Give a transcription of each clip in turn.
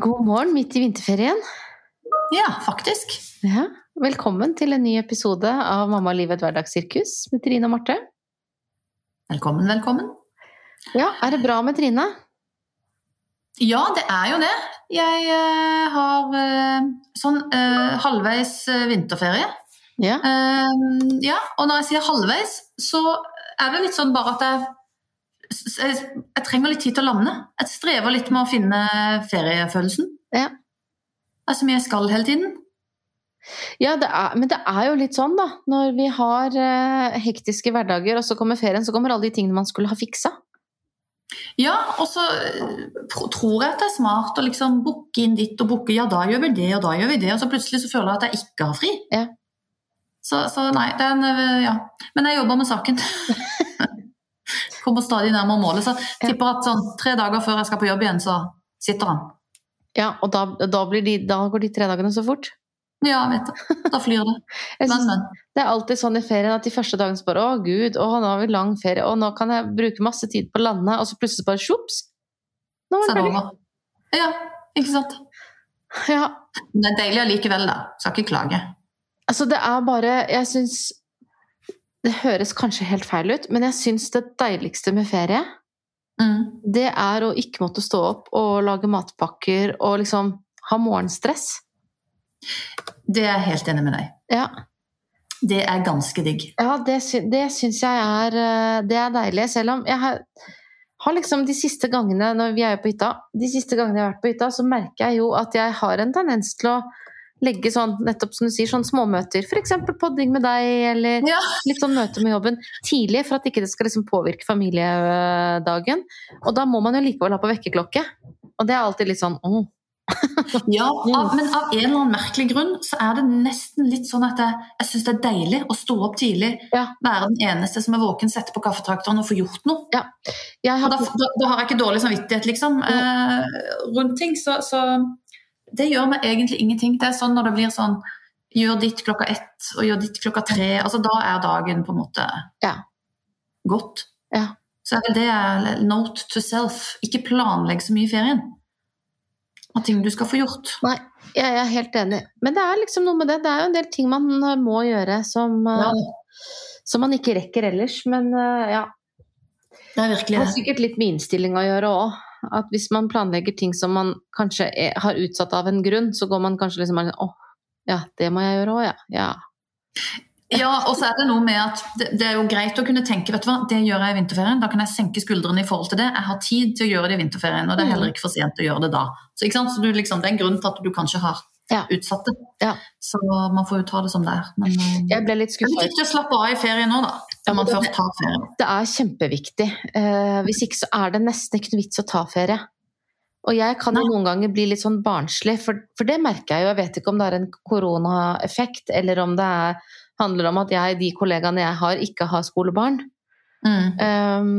God morgen. Midt i vinterferien. Ja, faktisk. Ja. Velkommen til en ny episode av Mamma og livet et hverdagssirkus med Trine og Marte. Velkommen, velkommen. Ja, er det bra med Trine? Ja, det er jo det. Jeg uh, har uh, sånn uh, halvveis vinterferie. Ja. Ja, og når jeg sier halvveis, så er det litt sånn bare at jeg, jeg, trenger litt tid til å lande. Jeg strever litt med å finne feriefølelsen. Ja. Det er så mye jeg skal hele tiden. Ja, det er, men det er jo litt sånn, da. Når vi har eh, hektiske hverdager, og så kommer ferien, så kommer alle de tingene man skulle ha fiksa. Ja, og så eh, tror jeg at det er smart å liksom booke inn ditt og booke ja, da gjør vi det, og da gjør vi det, og så plutselig så føler jeg at jeg ikke har fri. Ja. Så, så nei, det er en, eh, ja. Men jeg jobber med saken. Kommer stadig nærmere målet, så jeg tipper at sånn tre dager før jeg skal på jobb igjen, så sitter han. Ja, og da, da, blir de, da går de tre dagene så fort. Ja, vet du. Da flyr det. Men, men. det er alltid sånn i ferien at de første dagene så bare Å, gud, å, nå har vi lang ferie, og nå kan jeg bruke masse tid på landet, og så plutselig bare sjops! Nå var det ferdig. Ja, ikke sant. Ja, det er deilig allikevel, da. Skal ikke klage. Altså, det er bare Jeg syns Det høres kanskje helt feil ut, men jeg syns det deiligste med ferie, Mm. det er å ikke måtte stå opp og lage matpakker og liksom ha morgenstress. Det er jeg helt enig med deg. Ja, Det er ganske digg. ja det, det syns jeg er eh, Det er deilig, selv om jeg har, har liksom de siste gangene når vi er på hytta, de siste gangene jeg har vært på hytta, så merker jeg jo at jeg har en tendens til å legge sånn, nettopp som du sier, sånn småmøter. F.eks. podding med deg, eller Ja. litt sånn møte med jobben tidlig, for at ikke det skal liksom påvirke familiedagen. Og da må man jo likevel ha på vekkerklokke. Og det er alltid litt sånn åh. Ja, av, men av en eller annen merkelig grunn så er det nesten litt sånn at jeg, jeg syns det er deilig å stå opp tidlig, Ja. være den eneste som er våken, sette på kaffetrakteren og få gjort noe. Og har, da, da, da har jeg ikke dårlig samvittighet liksom, eh, rundt ting, så, så det gjør meg egentlig ingenting. Det er sånn når det blir sånn gjør ditt klokka ett og gjør ditt klokka tre, altså da er dagen på en måte Ja. godt. Ja. Så er vel det note to self. Ikke planlegg så mye i ferien. Av ting du skal få gjort. Nei, jeg er helt enig. Men det er liksom noe med det. Det er jo en del ting man eh, må gjøre som, eh, Ja, som man ikke rekker ellers. Men eh, ja, det er det Det har sikkert litt med innstilling å gjøre òg. At hvis man planlegger ting som man kanskje er, har utsatt av en grunn, så går man kanskje liksom bare sånn, åh, ja, det må jeg gjøre òg, ja. ja. Ja, og så er det noe med at det, det er jo greit å kunne tenke vet du hva, det gjør jeg i vinterferien. Da kan jeg senke skuldrene i forhold til det. Jeg har tid til å gjøre det i vinterferien, og det er heller ikke for sent å gjøre det da. Så, så du, liksom, Det er en grunn til at du kanskje har Ja. utsatt det. Ja. Så man får jo ta det som det er. Men eh, Jeg ble litt det Jeg fikk ikke å slappe av i ferien nå, da. Når man først tar ferie. Det er kjempeviktig. Eh, hvis ikke så er det nesten ikke noe vits å ta ferie. Og jeg kan jo noen ganger bli litt sånn barnslig, for, for det merker jeg jo. Jeg vet ikke om det er en koronaeffekt, eller om det er, handler om at jeg, de kollegaene jeg har, ikke har skolebarn. Mm. Um,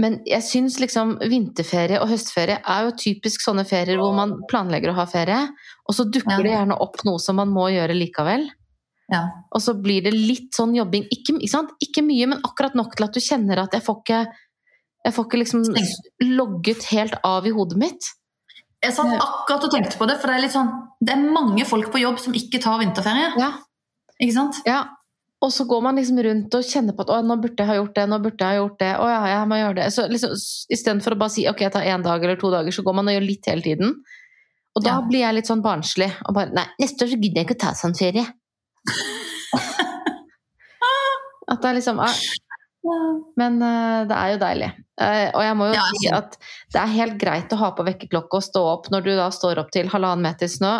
men jeg syns liksom vinterferie og høstferie er jo typisk sånne ferier hvor man planlegger å ha ferie, og så dukker det gjerne opp noe som man må gjøre likevel. Ja. Og så blir det litt sånn jobbing. Ikke, ikke, ikke mye, men akkurat nok til at du kjenner at jeg får ikke Jeg får ikke liksom logget helt av i hodet mitt. Jeg satt akkurat og tenkte på det, for det er litt sånn Det er mange folk på jobb som ikke tar vinterferie. Ja, Ikke sant? ja. Og så går man liksom rundt og kjenner på at å, nå burde jeg ha gjort det, nå burde jeg ha gjort det. Å ja, jeg må gjøre det. Så liksom, Istedenfor å bare si ok, jeg tar én dag eller to dager, så går man og gjør litt hele tiden. Og da Ja. blir jeg litt sånn barnslig og bare Nei, neste år så gidder jeg ikke å ta sånn ferie. At det er liksom ah, Men eh, det er jo deilig. Eh, og jeg må jo Ja, si altså. at det er helt greit å ha på vekkerklokke og stå opp når du da står opp til halvannen meter snø,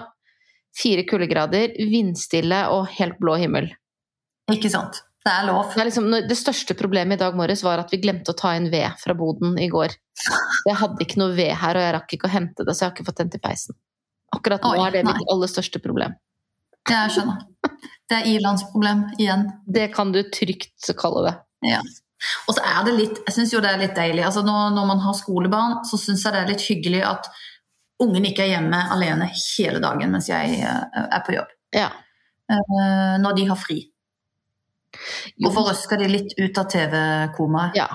fire kuldegrader, vindstille og helt blå himmel. Ikke sant? Det er lov. Det, er liksom, det største problemet i dag morges var at vi glemte å ta inn ved fra boden i går. Jeg hadde ikke noe ved her, og jeg rakk ikke å hente det, så jeg har ikke fått tent i peisen. Akkurat nå Oi, er det mitt aller største problem. Jeg skjønner. Det er ilandsproblem igjen. Det kan du trygt kalle det. Ja. Og så er det litt, jeg syns jo det er litt deilig. Altså når, når man har skolebarn, så syns jeg det er litt hyggelig at ungen ikke er hjemme alene hele dagen mens jeg eh, er på jobb. Ja. Eh, Når de har fri. Jo, Og forrøsker de litt ut av TV-komaet. ja.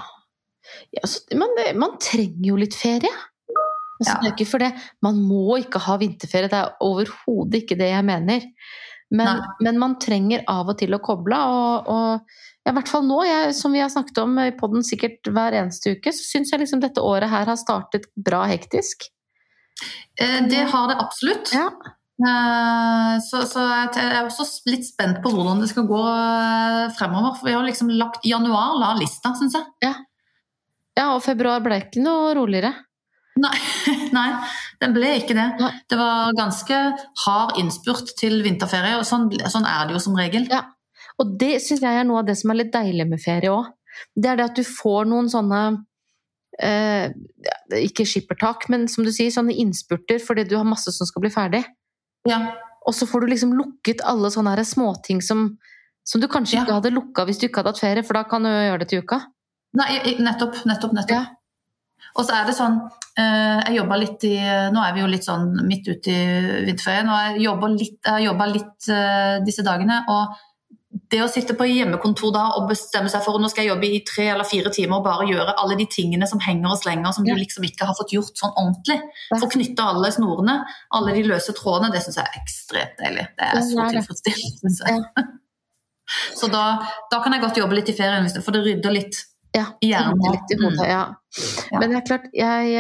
ja så, men det, man trenger jo litt ferie. Altså, Ja. det er ikke for det. Man må ikke ha vinterferie, det er overhodet ikke det jeg mener. Men, men man trenger av og til å koble, og, og ja, i hvert fall nå, jeg, som vi har snakket om i podden sikkert hver eneste uke, så syns jeg liksom dette året her har startet bra hektisk. Eh, Det har det absolutt. Ja. Eh, Så, så jeg er også litt spent på hvordan det skal gå eh, fremover. For vi har liksom lagt Januar la lista, syns jeg. ja, og februar ble ikke noe roligere. Nei, nei, den ble ikke det. Nei. Det var ganske hard innspurt til vinterferie, og sånn, sånn er det jo som regel. Ja. Og det syns jeg er noe av det som er litt deilig med ferie òg. Det er det at du får noen sånne eh, Ikke skippertak, men som du sier, sånne innspurter fordi du har masse som skal bli ferdig. Ja. Og så får du liksom lukket alle sånne her småting som, som du kanskje Ja. ikke hadde lukka hvis du ikke hadde hatt ferie, for da kan du gjøre det til uka. Nei, nettopp, nettopp, nettopp. Ja. Og så er det sånn eh, Jeg jobber litt i Nå er vi jo litt sånn midt ute i vinterferien, og jeg jobber litt, jeg litt eh, disse dagene. Og det å sitte på hjemmekontor da og bestemme seg for nå skal jeg jobbe i tre eller fire timer og bare gjøre alle de tingene som henger og slenger, som du liksom ikke har fått gjort sånn ordentlig. for Få knytte alle snorene, alle de løse trådene, det syns jeg er ekstremt deilig. Det er så tilfredsstillende, syns jeg. Så da, da kan jeg godt jobbe litt i ferien, for det rydder litt Ja, litt i hodet, ja. Men det er klart, jeg,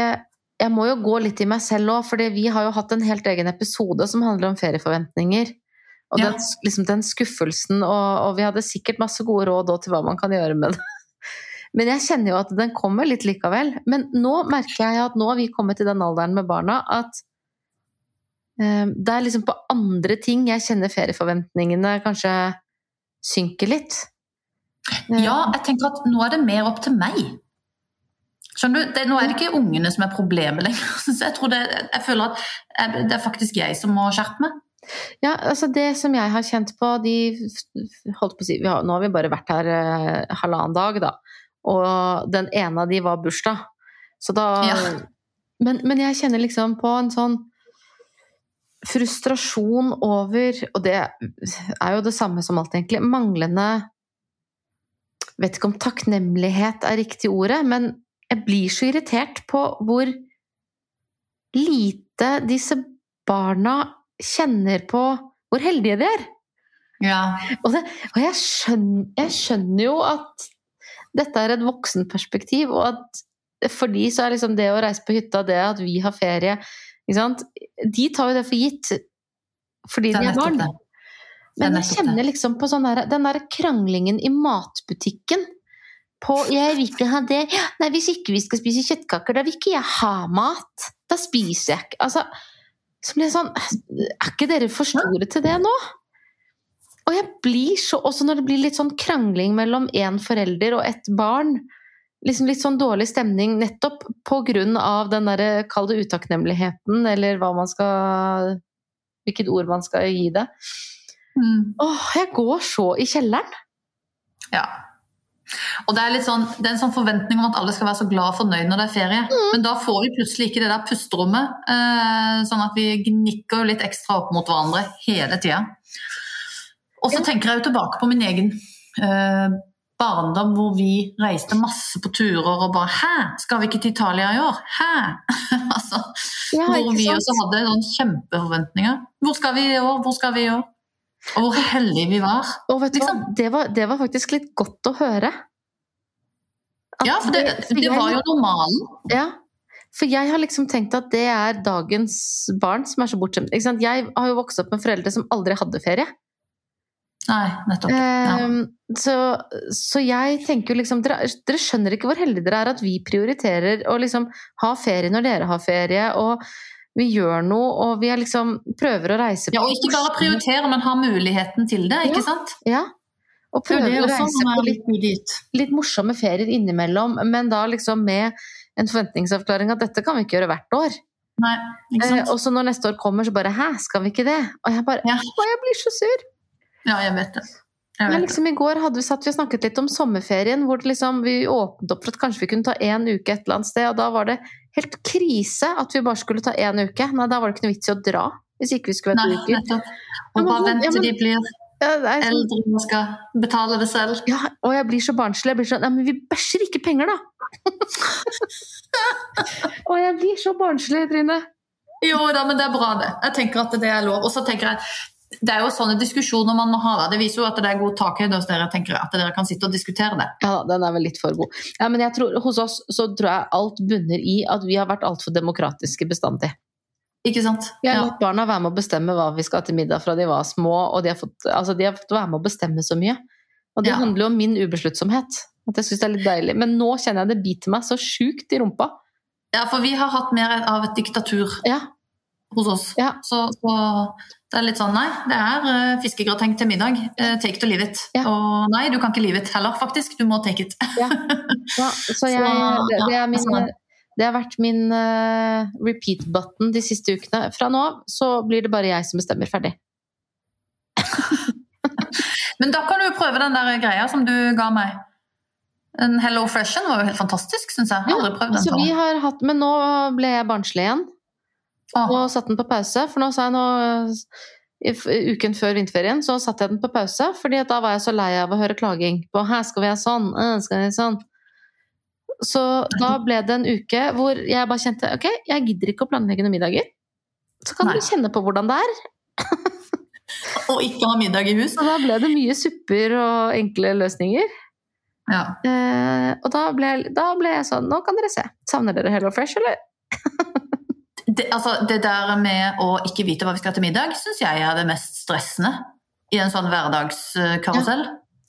jeg må jo gå litt i meg selv òg, for vi har jo hatt en helt egen episode som handler om ferieforventninger. Og Ja. den, liksom den skuffelsen, og, og vi hadde sikkert masse gode råd til hva man kan gjøre med det. Men jeg kjenner jo at den kommer litt likevel. Men nå merker jeg at nå har vi kommet til den alderen med barna at eh, det er liksom på andre ting jeg kjenner ferieforventningene kanskje synker litt. Ja, jeg tenker at nå er det mer opp til meg. Skjønner du? Det, nå er det ikke ungene som er problemet lenger. Så jeg, tror det, jeg føler at jeg, det er faktisk jeg som må skjerpe meg. Ja, altså det som jeg har kjent på de holdt på å si, har, Nå har vi bare vært her eh, halvannen dag, da. Og den ene av de var bursdag. Så da Ja. men, men jeg kjenner liksom på en sånn frustrasjon over Og det er jo det samme som alt, egentlig. Manglende Vet ikke om takknemlighet er riktig ordet, men jeg blir så irritert på hvor lite disse barna kjenner på hvor heldige de er. Ja. Og, det, og jeg, skjønner, jeg skjønner jo at dette er et voksenperspektiv, og at for de så er liksom det å reise på hytta, det at vi har ferie? De tar jo det for gitt fordi Det de er barn. det. Men jeg kjenner liksom på sånn der, den der kranglingen i matbutikken. På 'jeg vil ikke ha det', 'nei, hvis ikke vi skal spise kjøttkaker, da vil ikke jeg ha mat'. Da spiser jeg ikke Altså, så blir jeg sånn Er ikke dere for store til det nå? Og jeg blir så Også når det blir litt sånn krangling mellom én forelder og ett barn. Liksom litt sånn dårlig stemning nettopp av den derre, kall det utakknemligheten, eller hva man skal Hvilket ord man skal gi det. Mm. Åh, jeg går så i kjelleren. ja. Og det er, litt sånn, det er en sånn forventning om at alle skal være så glad og fornøyd når det er ferie. Men da får vi plutselig ikke det der pusterommet, eh, sånn at vi gnikker jo litt ekstra opp mot hverandre hele tida. Og så tenker jeg jo tilbake på min egen eh, barndom hvor vi reiste masse på turer og bare Hæ, skal vi ikke til Italia i år? Hæ? altså, Ja, hvor vi også hadde sånn kjempeforventninger. Hvor skal vi i år? Hvor skal vi i år? Og hvor heldige vi var. Liksom. det var, det var faktisk litt godt å høre. At Ja, for det, det var jo normalen. Ja, for jeg har liksom tenkt at det er dagens barn som er så bortskjemt. Jeg har jo vokst opp med foreldre som aldri hadde ferie. Nei, nettopp. Ja. Ehm, så, så jeg tenker jo liksom dere, dere skjønner ikke hvor heldige dere er at vi prioriterer å liksom ha ferie når dere har ferie, og vi gjør noe, og vi er liksom prøver å reise på ja, og ikke bare prioritere, men ha muligheten til det, ikke sant? Ja. Og prøver å reise på litt litt morsomme ferier innimellom, men da liksom med en forventningsavklaring at dette kan vi ikke gjøre hvert år. Nei, Eh, og så når neste år kommer, så bare 'hæ, skal vi ikke det?' Og jeg bare Ja. Å, jeg blir så sur! Ja, jeg vet det. Jeg Men liksom, det. I går hadde vi satt vi og snakket litt om sommerferien, hvor det liksom, vi åpnet opp for at kanskje vi kunne ta én uke et eller annet sted, og da var det helt krise at vi bare skulle ta én uke. Nei, da var det ikke noe vits i å dra hvis ikke vi skulle vært uker. nettopp. Og bare vente vent ja, men- de blir Ja, er sånn, eldre og skal betale det selv. ja, og jeg blir så barnslig. Jeg blir sånn Nei, men vi bæsjer ikke penger, da! Og jeg blir så barnslig, Trine. Jo da, men det er bra, det. Jeg tenker at det er lov. Og så tenker jeg det er jo sånne diskusjoner man må ha. da. Det viser jo at det er god takhøyde hos dere. tenker jeg, At dere kan sitte og diskutere det. Ja, den er vel litt for god. Ja, men jeg tror, Hos oss så tror jeg alt bunner i at vi har vært altfor demokratiske bestandig. Ikke sant? Vi har Ja. latt barna være med å bestemme hva vi skal til middag fra de var små, og de har fått, altså, de har fått være med å bestemme så mye. Og det Ja. handler jo om min ubesluttsomhet. At jeg synes det er litt deilig. Men nå kjenner jeg det biter meg så sjukt i rumpa. ja, for vi har hatt mer av et diktatur Ja, hos oss. Ja. Så, så det er litt sånn nei, det er uh, fiskegrateng til middag. Uh, take it or leave it. Ja. Og nei, du kan ikke leave it heller, faktisk. Du må take it. ja. Så, så jeg, det, det, er min, det har vært min uh, repeat button de siste ukene. Fra nå av så blir det bare jeg som bestemmer ferdig. Men da kan du prøve den der greia som du ga meg. Den Hello Freshen var jo helt fantastisk, syns jeg. Jeg har aldri prøvd den Så vi har hatt, men nå ble jeg barnslig igjen. Åh, Og satt den på pause, for nå sa jeg nå i Uken før vinterferien så satte jeg den på pause, fordi da var jeg så lei av å høre klaging på 'her skal vi ha sånn', skal vi ha sånn. Så da ble det en uke hvor jeg bare kjente ok, jeg gidder ikke å planlegge noen middager. Så kan Nei. dere kjenne på hvordan det er. Og ikke ha middag i hus. Og da ble det mye supper og enkle løsninger. Ja. Eh, og da ble, da ble jeg sånn Nå kan dere se. Savner dere Hello Fresh, eller? Det, altså, det der med å ikke vite hva vi skal til middag, syns jeg er det mest stressende i en sånn hverdagskarusell.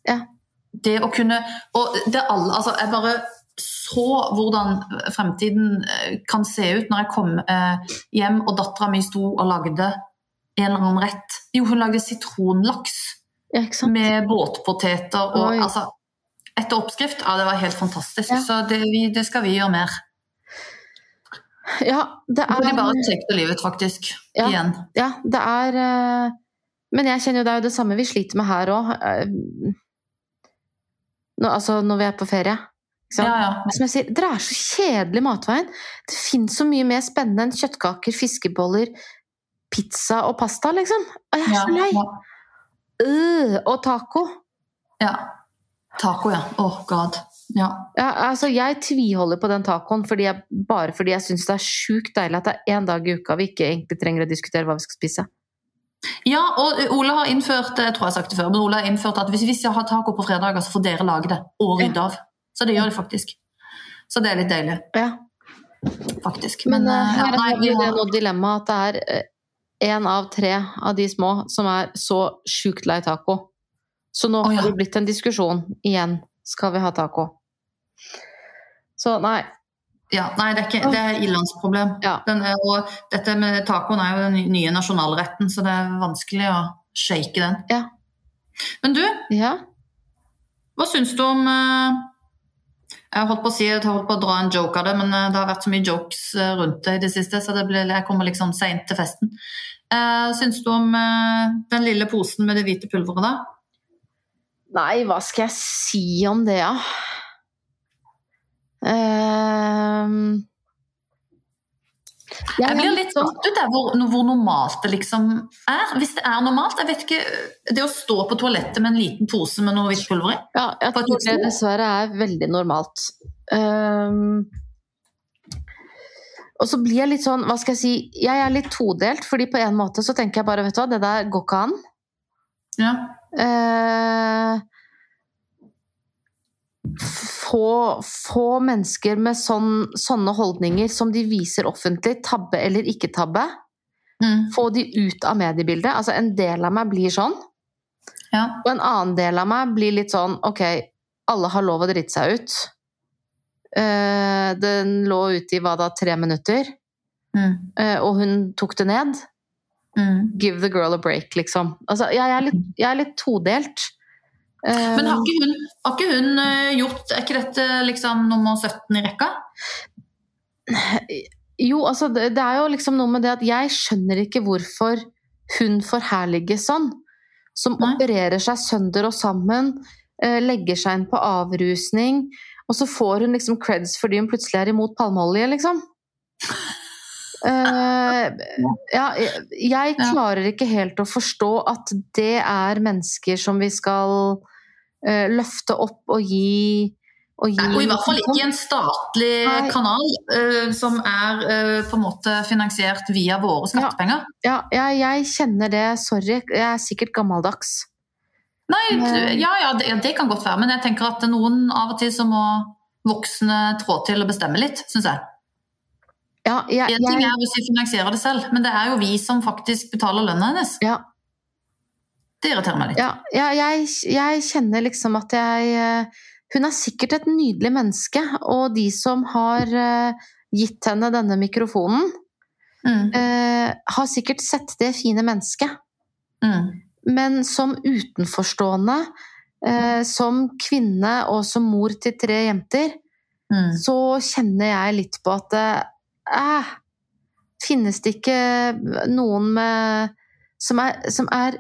Ja. Det å kunne Og det alle Altså, jeg bare så hvordan fremtiden eh, kan se ut når jeg kom eh, hjem og dattera mi sto og lagde en eller annen rett. Jo, hun lagde sitronlaks Ja, med båtpoteter og Oi. altså Etter oppskrift. Ja, det var helt fantastisk. Ja. Så det, vi, det skal vi gjøre mer. Ja, det de er bare trekker livet, faktisk. Ja. Igjen. Ja, det er eh, Men jeg kjenner jo det er jo det samme vi sliter med her òg. Altså når vi er på ferie. Ja, ja. Som jeg sier, dere er så kjedelige matveien. Det fins så mye mer spennende enn kjøttkaker, fiskeboller, pizza og pasta, liksom. Og jeg er så lei. Øh, og taco. ja. Taco, ja. Oh god. Ja. Ja, altså, jeg tviholder på den tacoen fordi jeg, bare fordi jeg syns det er sjukt deilig at det er én dag i uka vi ikke egentlig trenger å diskutere hva vi skal spise. ja, og Ole har innført jeg tror jeg har sagt det før, men Ole har innført at hvis vi skal ha taco på fredager, så får dere lage det og rydde av. Så det gjør de faktisk. Så det er litt deilig, Ja. faktisk. Men, Men, eh, eh, ja, her vi det er noe dilemma at det er én av tre av de små som er så sjukt lei taco. Så nå ja. har det blitt en diskusjon igjen. Skal vi ha taco? Så nei. ja, nei, det er, ikke, det er ilandsproblem. Ja. Den er, og dette med tacoen er jo den nye nasjonalretten, så det er vanskelig å shake den. Ja. Men du, Ja. hva syns du om eh, Jeg holdt på å si, jeg holdt på å dra en joke av det, men eh, det har vært så mye jokes eh, rundt det i det siste, så det ble, jeg kommer liksom seint til festen. Uh, syns du om den lille posen med det hvite pulveret, da? Nei, hva skal jeg si om det, da? Ehm, Jeg blir er litt satt ut der hvor, hvor normalt det liksom er. Hvis det er normalt. Jeg vet ikke Det å stå på toalettet med en liten pose med noe hvitt pulver i. Ja, jeg tror det dessverre er veldig normalt. Um, og så blir jeg litt sånn, hva skal jeg si, jeg er litt todelt, fordi på en måte så tenker jeg bare, vet du hva, det der går ikke an. Ja. Eh, få, få mennesker med sånn, sånne holdninger som de viser offentlig, tabbe eller ikke tabbe, Mm. få de ut av mediebildet. Altså en del av meg blir sånn, ja. og en annen del av meg blir litt sånn, ok, alle har lov å drite seg ut. Uh, den lå ute i hva da, tre minutter, Mm. Uh, og hun tok det ned. Mm. Give the girl a break, liksom. Altså, jeg er litt, jeg er litt todelt. Men har ikke hun, har ikke hun eh, gjort Er ikke dette liksom nummer 17 i rekka? Jo, altså det, det er jo liksom noe med det at jeg skjønner ikke hvorfor hun forherliges sånn. Som Nei. opererer seg sønder og sammen, eh, legger seg inn på avrusning, og så får hun liksom creds fordi hun plutselig er imot palmeolje, liksom. Eh, ja, jeg, klarer ikke helt å forstå at det er mennesker som vi skal uh, løfte opp og gi og, Nei, og i hvert fall ikke i en statlig Nei. kanal uh, som er uh, på en måte finansiert via våre skattepenger. Ja, jeg, jeg kjenner det. Sorry, jeg er sikkert gammeldags. Nei. ja, ja, det, det kan godt være, men jeg tenker at noen av og til så må voksne trå til og bestemme litt, syns jeg. Ja, ja, En ting er hvis vi finansierer det selv, men det er jo vi som faktisk betaler lønna hennes. ja, Det irriterer meg litt. ja, ja, jeg, jeg kjenner liksom at jeg eh, Hun er sikkert et nydelig menneske, og de som har eh, gitt henne denne mikrofonen, Mm, eh, har sikkert sett det fine mennesket. mm, Men som utenforstående, eh, som kvinne og som mor til tre jenter, mm. så kjenner jeg litt på at eh, Finnes det ikke noen med som er, som er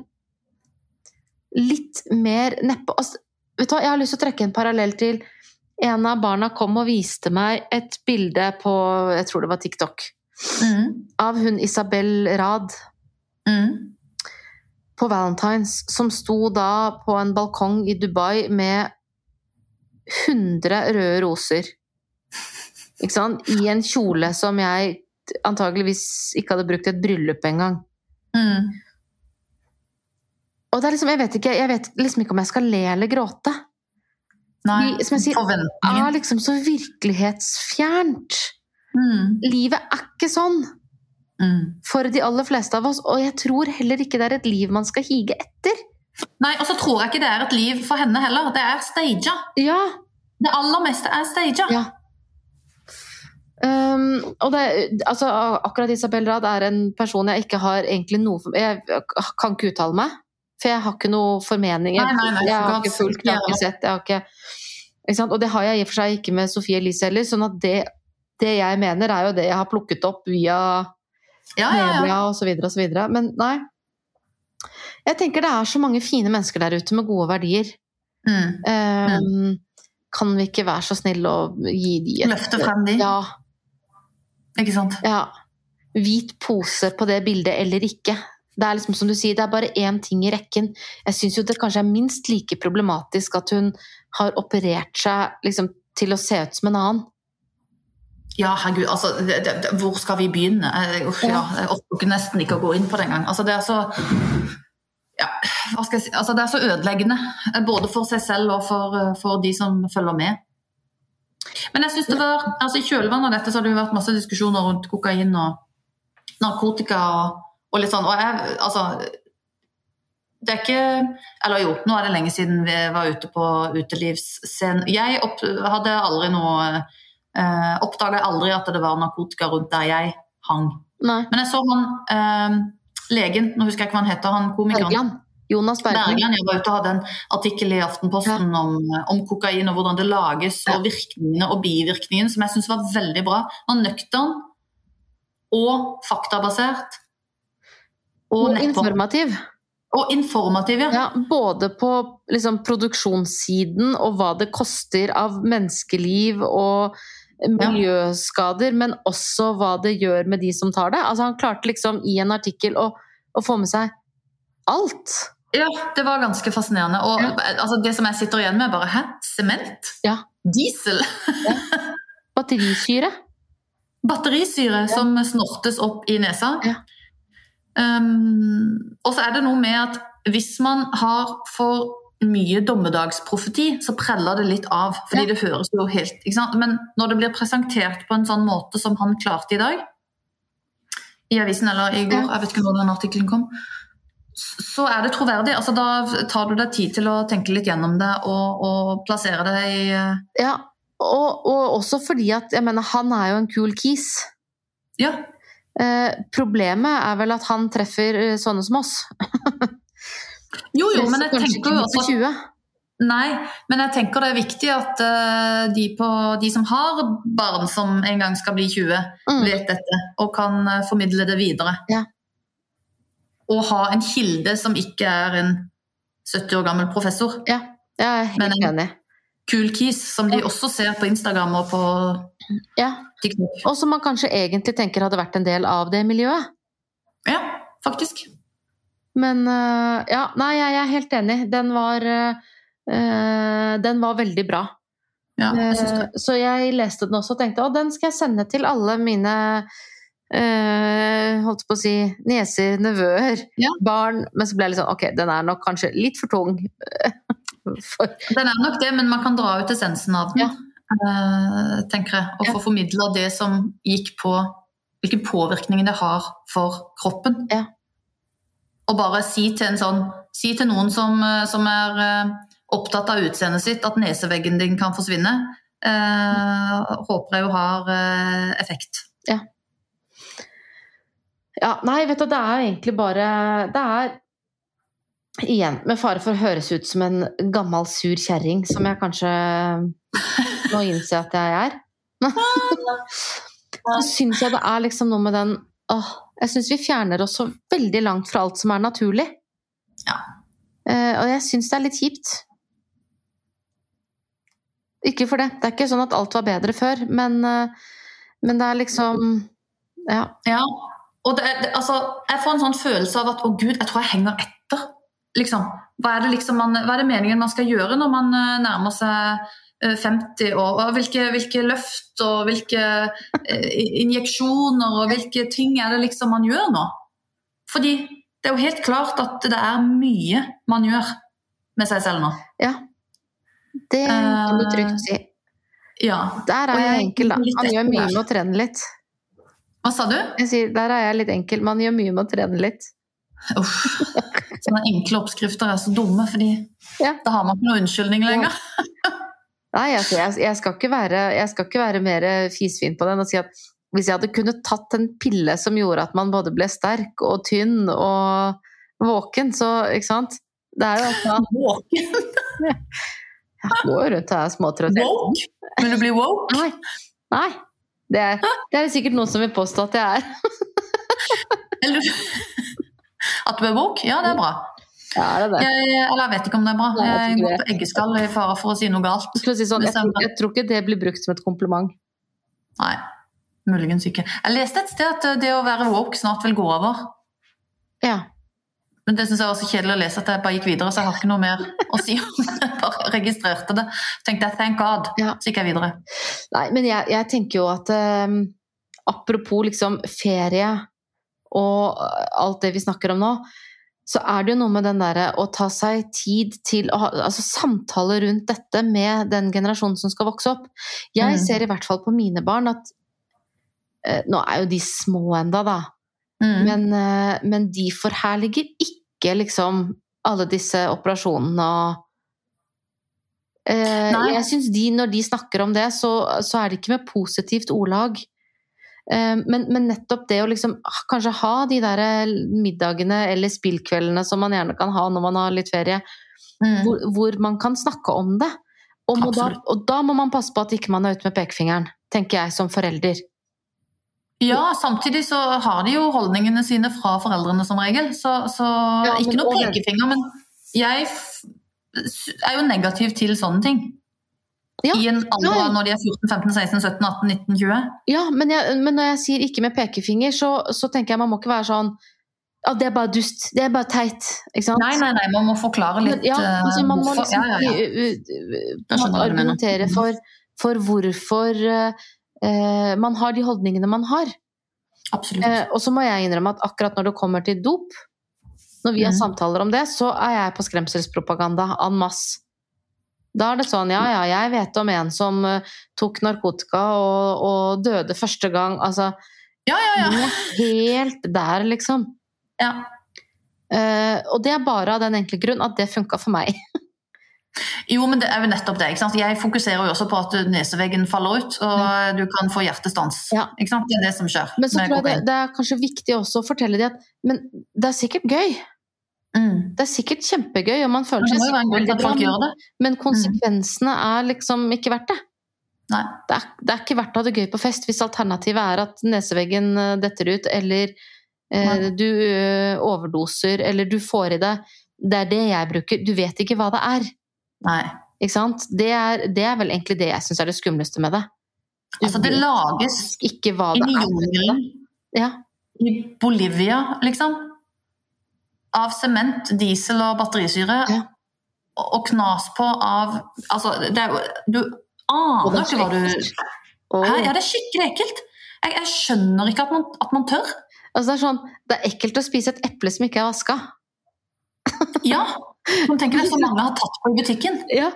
litt mer nedpå altså, Vet du hva, jeg har lyst til å trekke en parallell til En av barna kom og viste meg et bilde på Jeg tror det var TikTok. Mm, Av hun Isabel Rad mm. på Valentines, som sto da på en balkong i Dubai med 100 røde roser. Ikke sant? I en kjole som jeg antageligvis ikke hadde brukt i et bryllup engang. Mm. Og det er liksom, jeg vet, ikke, jeg vet liksom ikke om jeg skal le eller gråte. Nei, Vi- som jeg sier, er liksom så virkelighetsfjernt. Mm, Livet er ikke sånn mm. for de aller fleste av oss, og jeg tror heller ikke det er et liv man skal hige etter. Nei, og så tror jeg ikke det er et liv for henne heller. Det er staged. Ja, Det aller meste er staged. Ja. Um, og det, altså, akkurat Isabel Rad er en person jeg ikke har egentlig noe for Jeg kan ikke uttale meg, for jeg har ikke noen formeninger. Nei, nei, nei, jeg har ikke fulgt, jeg har ikke sett, jeg har ikke, ikke? Og det har jeg i og for seg ikke med Sofie Elise heller, sånn at det, det jeg mener, er jo det jeg har plukket opp via Ja, ja, ja. media og så videre og så videre. Men nei. Jeg tenker det er så mange fine mennesker der ute med gode verdier. Mm. Um, Kan vi ikke være så snille å gi de et Løfte frem de. Ja, Ikke sant? ja. Hvit pose på det bildet eller ikke. Det er liksom som du sier, det er bare én ting i rekken. Jeg syns jo det kanskje er minst like problematisk at hun har operert seg liksom, til å se ut som en annen. Ja, herregud, altså, det, det, hvor skal vi begynne? Eh, Uff, ja, jeg orker nesten ikke å gå inn på det engang. Altså, det er så ja, hva skal jeg si? Altså, det er så ødeleggende, eh, både for seg selv og for, eh, for de som følger med. Men jeg synes det var, altså I kjølvannet av dette så har det jo vært masse diskusjoner rundt kokain og narkotika og, og litt sånn. Og jeg, altså Det er ikke Eller jo, nå er det lenge siden vi var ute på utelivsscenen. Jeg opp, hadde aldri noe eh, Oppdaga aldri at det var narkotika rundt der jeg hang. Nei. Men jeg så han eh, legen, nå husker jeg ikke hva han heter, han komikeren. Bergland. Jonas Bergland. Var ute og hadde en artikkel i Aftenposten om, om kokain og hvordan det lages, og virkningene og bivirkningene, som jeg syns var veldig bra. Han nøktern og faktabasert. Og, Og informativ. Og informativ, ja. Ja, både på liksom, produksjonssiden og hva det koster av menneskeliv og miljøskader, men også hva det gjør med de som tar det. Altså, han klarte liksom i en artikkel å, å få med seg alt. Ja, det var ganske fascinerende. Og altså, det som jeg sitter igjen med, bare Hæ? Sement? Ja. Diesel? Batterisyre. Batterisyre som snortes opp i nesa. Ja. Um, og så er det noe med at hvis man har for mye dommedagsprofeti, så preller det litt av. Fordi Ja. det høres jo helt? Men når det blir presentert på en sånn måte som han klarte i dag, i avisen eller i går, Ja. jeg vet ikke når den artikkelen kom, så er det troverdig. Altså, da tar du deg tid til å tenke litt gjennom det og, og plassere det i eh, Ja, og, og også fordi at jeg mener, han er jo en cool kis. Ja. Eh, problemet er vel at han treffer eh, sånne som oss. Jo, jo, men jeg tenker jo også på 20. Nei, men jeg tenker det er viktig at uh, de, på, de som har barn som en gang skal bli 20, Mm. vet dette og kan uh, formidle det videre. Ja. Og ha en kilde som ikke er en 70 år gammel professor. Ja, jeg er helt enig. Cool Keys, som de også ser på Instagram og på Ja. TikTok. Og som man kanskje egentlig tenker hadde vært en del av det miljøet. Ja, faktisk. Men øh, ja, nei, jeg er helt enig. Den var øh, Den var veldig bra. Ja, jeg. Eh, Så jeg leste den også og tenkte å, den skal jeg sende til alle mine eh, holdt på å si nieser, nevøer, Ja. barn. Men så ble jeg litt sånn ok, den er nok kanskje litt for tung. for, Den er nok det, men man kan dra ut essensen av den, eh, tenker jeg. Og Ja. få formidla det som gikk på hvilken påvirkning det har for kroppen. Ja. Og bare si til en sånn Si til noen som, eh, som er eh, opptatt av utseendet sitt, at neseveggen din kan forsvinne. Eh, håper jeg jo har eh, effekt. ja, nei, vet du, det er egentlig bare Det er Igjen, med fare for å høres ut som en gammel, sur kjerring, som jeg kanskje må innse at jeg er. så syns jeg det er liksom noe med den åh, Jeg syns vi fjerner oss så veldig langt fra alt som er naturlig. Ja. Uh, og jeg syns det er litt kjipt. Ikke for det. Det er ikke sånn at alt var bedre før, men, uh, men det er liksom Ja. Ja, og det, det, altså, jeg får en sånn følelse av at å gud, jeg tror jeg henger etter. Liksom. Hva, er det liksom man, hva er det meningen man skal gjøre når man eh, nærmer seg eh, 50 år? Og hvilke, hvilke løft og hvilke eh, injeksjoner og hvilke ting er det liksom man gjør nå? Fordi det er jo helt klart at det er mye man gjør med seg selv nå. ja. Det kan du Eh, trygt si. Ja. Der er jeg enkel, da. Han Man gjør mye med å trene litt. Hva sa du? Jeg sier, der er jeg litt enkel. Man gjør mye med å trene litt. Uff. Sånne enkle oppskrifter er så dumme, fordi Ja. da har man ikke noen unnskyldning lenger. Nei, altså, jeg, jeg, skal ikke være, jeg skal ikke være mer fisfin på den å si at hvis jeg hadde kunnet tatt en pille som gjorde at man både ble sterk og tynn og våken, så Ikke sant? Det er jo altså Våken? Jeg går rundt og er småtrøtt. Woke? Vil du bli woke? Nei. Nei. Det er, det er det sikkert noen som vil påstå at jeg er. Eller At du er woke? Ja, det er bra. Ja, det er det. Jeg, eller jeg vet ikke om det er bra. Nei, jeg Jeg går på eggeskall i fare for å si noe galt. Si sånn, jeg, tror, jeg tror ikke det blir brukt som et kompliment. Nei, muligens ikke. Jeg leste et sted at det å være woke snart vil gå over. Ja. Men det syns jeg var så kjedelig å lese at jeg bare gikk videre, så jeg har ikke noe mer å si om det. Jeg bare registrerte det. Tenkte jeg thank God, Ja. så gikk jeg videre. Nei, men jeg, jeg tenker jo at eh, apropos liksom ferie og alt det vi snakker om nå, så er det jo noe med den derre å ta seg tid til å ha altså samtale rundt dette med den generasjonen som skal vokse opp. Jeg Mm. ser i hvert fall på mine barn at eh, Nå er jo de små enda, da, Mm. men, eh, men de forherliger ikke liksom alle disse operasjonene og eh. Jeg syns de, når de snakker om det, så, så er det ikke med positivt ordlag. Eh, men, men nettopp det å liksom ah, kanskje ha de der middagene eller spillkveldene som man gjerne kan ha når man har litt ferie, Mm. hvor, hvor man kan snakke om det. Og, da, og da må man passe på at ikke man er ute med pekefingeren, tenker jeg som forelder. Ja, samtidig så har de jo holdningene sine fra foreldrene som regel. Så, så Ja, ikke noe pekefinger, men jeg er jo negativ til sånne ting. Ja, I en alder ja. når de er 14, 15, 16, 17, 18, 19, 20. Ja, men, jeg, men når jeg sier ikke med pekefinger, så, så tenker jeg man må ikke være sånn at det er bare dust. Det er bare teit. Nei, nei, nei, man må forklare litt ja, eh, altså man må liksom Ja, ja, ja. argumentere for, for hvorfor uh, uh, man har de holdningene man har. Eh, og så må jeg innrømme at akkurat når det kommer til dop, når vi har Mhm. samtaler om det, så er jeg på skremselspropaganda en masse. Da er det sånn, ja ja, jeg vet om en som eh, tok narkotika og, og døde første gang. Altså, Ja, ja, ja. helt der, liksom. ja. Uh, og det er bare av den enkle grunn at det funka for meg. Jo, men det er jo nettopp det. Jeg fokuserer jo også på at neseveggen faller ut, og du kan få hjertestans. Ja. Det er det som skjer Men så tror jeg det, det er kanskje viktig også å fortelle dem at men det er sikkert gøy. Mm. Det er sikkert kjempegøy, og man føler seg veldig bra, men, men konsekvensene er liksom ikke verdt det. Det er, det er ikke verdt å ha det gøy på fest hvis alternativet er at neseveggen eh, detter ut, eller eh, du ø, overdoser, eller du får i deg Det er det jeg bruker. Du vet ikke hva det er. Nei. Ikke sant? Det er, det er vel egentlig det jeg syns er det skumleste med det. Altså, det lages ikke hva i det er. Ja. i Bolivia, liksom. Av sement, diesel og batterisyre. Ja. Og knas på av Altså, det er jo du, aner er ikke hva du. Hæ? Ja, det er skikkelig ekkelt. Jeg, jeg skjønner ikke at man, at man tør. Altså, det er sånn, det er ekkelt å spise et eple som ikke er vaska. Ja. Man tenker det er så mange har tatt på i butikken. Ja.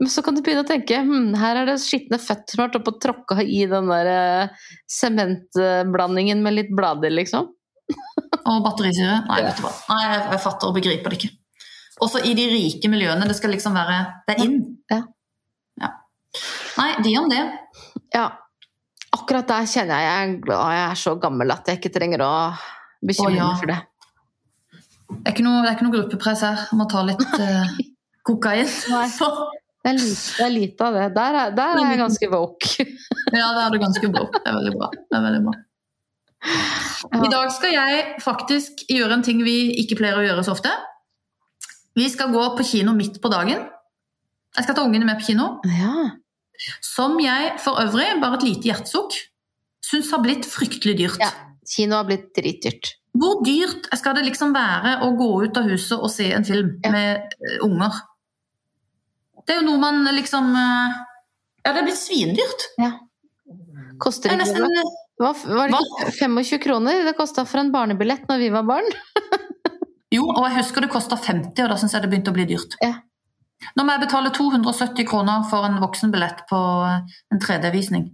Men så kan du begynne å tenke hm, her er det skitne føtter som har vært oppe og tråkka i den der eh, sementblandingen med litt blader, liksom. Og batterisyre. Nei, vet du hva. Nei, jeg, jeg fatter og begriper det ikke. Også i de rike miljøene. Det skal liksom være Det er inn. Ja. Ja. Nei, de om det. Ja. Akkurat der kjenner jeg jeg er glad jeg er så gammel at jeg ikke trenger å bekymre meg ja. for det. Det er ikke noe, er ikke noe gruppepress her Jeg må ta litt uh, kokain. Det er lite, det er lite av det. Der er, der er jeg ganske woke. Ja, det er du ganske woke. Det er veldig bra. Det er veldig bra. I dag skal jeg faktisk gjøre en ting vi ikke pleier å gjøre så ofte. Vi skal gå på kino midt på dagen. Jeg skal ta ungene med på kino. Ja. Som jeg for øvrig, bare et lite hjertesukk, syns har blitt fryktelig dyrt. Ja. Kino har blitt dritdyrt. Hvor dyrt skal det liksom være å gå ut av huset og se en film Ja. med eh, unger? Det er jo noe man liksom eh, Ja, det er blitt svindyrt. Koster Det er ikke nesten det? Var, var det ikke 25 kroner det kosta for en barnebillett når vi var barn? Jo, og jeg husker det kosta 50, og da syns jeg det begynte å bli dyrt. Ja. Nå må jeg betale 270 kroner for en voksenbillett på eh, en 3D-visning.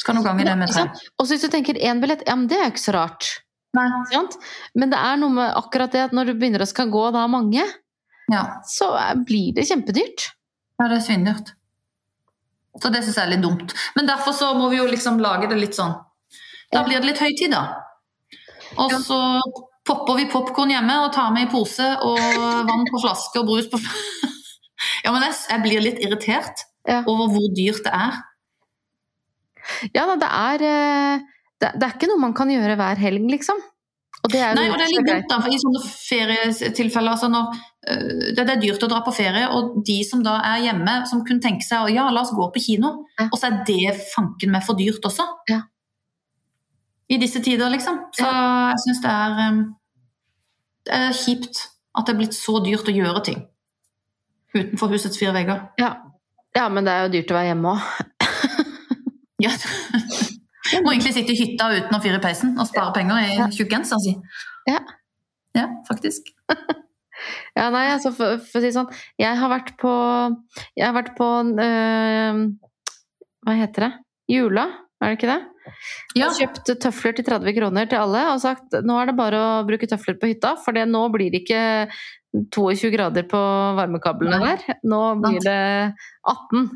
Skal du gange det med tre? Og hvis du tenker én billett, ja, men det er jo ikke så rart. Nei. Men det er noe med akkurat det at når du begynner å skal gå da mange, Ja. så blir det kjempedyrt. ja, det er svindyrt. Så det syns jeg er litt dumt. Men derfor så må vi jo liksom lage det litt sånn Da blir det litt høytid, da. Og så popper vi popkorn hjemme og tar med i pose og vann på flaske og brus på Ja, men jeg blir litt irritert over hvor dyrt det er. Ja da, det er eh, det, er ikke noe man kan gjøre hver helg, liksom. Og det er Nei, og det er litt dumt da, for i sånne ferietilfeller altså når, øh, det, er dyrt å dra på ferie, og de som da er hjemme, som kunne tenke seg å ja, la oss gå på kino, Ja. og så er det fanken meg for dyrt også. Ja. I disse tider, liksom. Så jeg syns det er um, Det er kjipt at det er blitt så dyrt å gjøre ting utenfor husets fire vegger. Ja. ja, men det er jo dyrt å være hjemme òg. Ja. Må egentlig sitte i hytta uten å fyre i peisen og spare penger i tjukk genser, si. Ja. ja, faktisk. Ja, nei, altså for, for å si sånn Jeg har vært på Jeg har vært på øh, Hva heter det? Jula, er det ikke det? Ja. Og kjøpt tøfler til 30 kroner til alle og sagt nå er det bare å bruke tøfler på hytta, for det, nå blir det ikke 22 grader på varmekablene der. Nå blir det 18.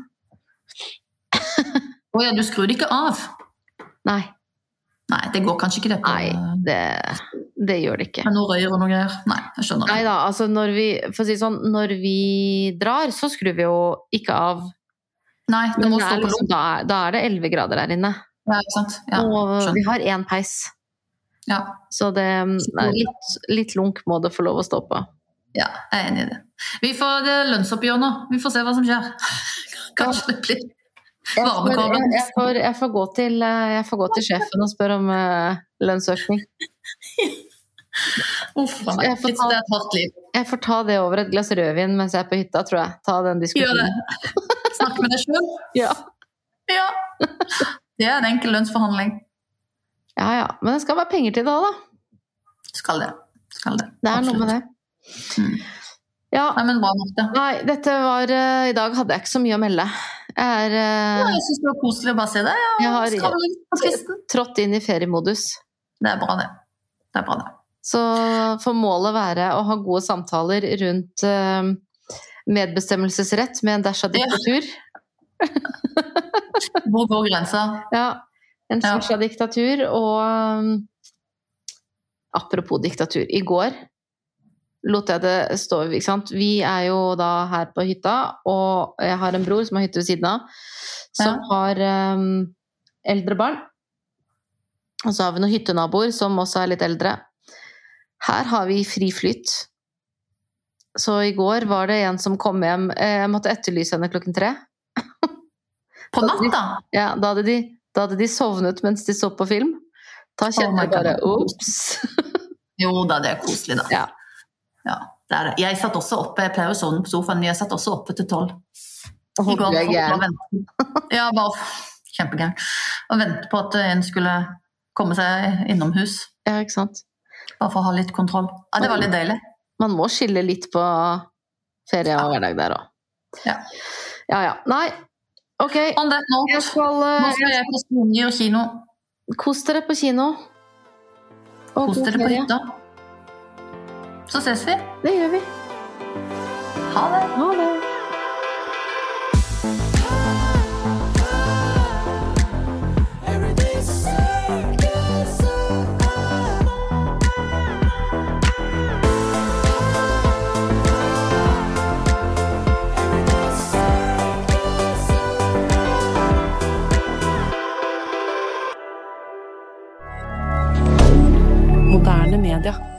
Å ja, du skrur det ikke av? Nei, Nei, det går kanskje ikke det på nei det, det gjør det ikke. Men noe røyer og noe greier. Nei, jeg skjønner. Nei da, altså når vi, for å si sånn, når vi drar, så skrur vi jo ikke av. Nei, det må det stå er på liksom, da, er, da er det 11 grader der inne. Ja, ikke sant? Ja, og vi har én peis. ja, Så det nei, litt, litt lunk må det få lov å stå på. ja, jeg er enig i det. Vi får det lønnsoppgjør nå. Vi får se hva som skjer. Kanskje det blir Får, jeg, jeg, jeg, får gå til, eh, jeg får gå til sjefen og spørre om uh, lønnsøkning. Uff a meg. Det er et hardt liv. Jeg får ta det over et glass rødvin mens jeg er på hytta, tror jeg. Ta den Gjør diskusjonen. det. Snakk med deg sjøl. Ja. Ja. Det er en enkel lønnsforhandling. ja ja. Men det skal være penger til det òg, da. Skal det. Skal det. Det er noe med det. Mm. Ja, Nei, men bra nok, det. nei, dette var uh, I dag hadde jeg ikke så mye å melde. Jeg er eh, Ja, jeg syns det var koselig å bare se deg. Jeg Ja, har- trådt inn i feriemodus. Det er bra, det. Det er bra, det. Så får målet være å ha gode samtaler rundt uh, medbestemmelsesrett med en dæsj av Ja. diktatur. Hvor går grensa? Ja, en dæsj av diktatur og um, Apropos diktatur. I går lot jeg det stå ikke sant? Vi er jo da her på hytta, og jeg har en bror som har hytte ved siden av, som har um, eldre barn. Og så har vi noen hyttenaboer som også er litt eldre. Her har vi fri flyt. Så i går var det en som kom hjem eh, Jeg måtte etterlyse henne klokken tre. På natta? Ja, da hadde, de, da hadde de sovnet mens de så på film. Da Oh jeg bare ops. Jo da, det er koselig, da. Ja. Ja, det er det. Jeg satt også oppe, jeg pleier å sovne på sofaen, men jeg satt også oppe til tolv. I går. Ja, bare kjempegæren. Og vente på at en skulle komme seg innomhus. Ja, ikke sant. Bare for å ha litt kontroll. Ja, Det var litt deilig. Man må skille litt på ferie og hverdag der òg. Ja. ja ja. Nei, ok. On that note, Jeg skal nå eh, skal jeg på Snonger kino. Kos dere på kino. Og Kos dere på hytta. Så ses vi. Det gjør vi. Ha det. Ha det. Moderne media.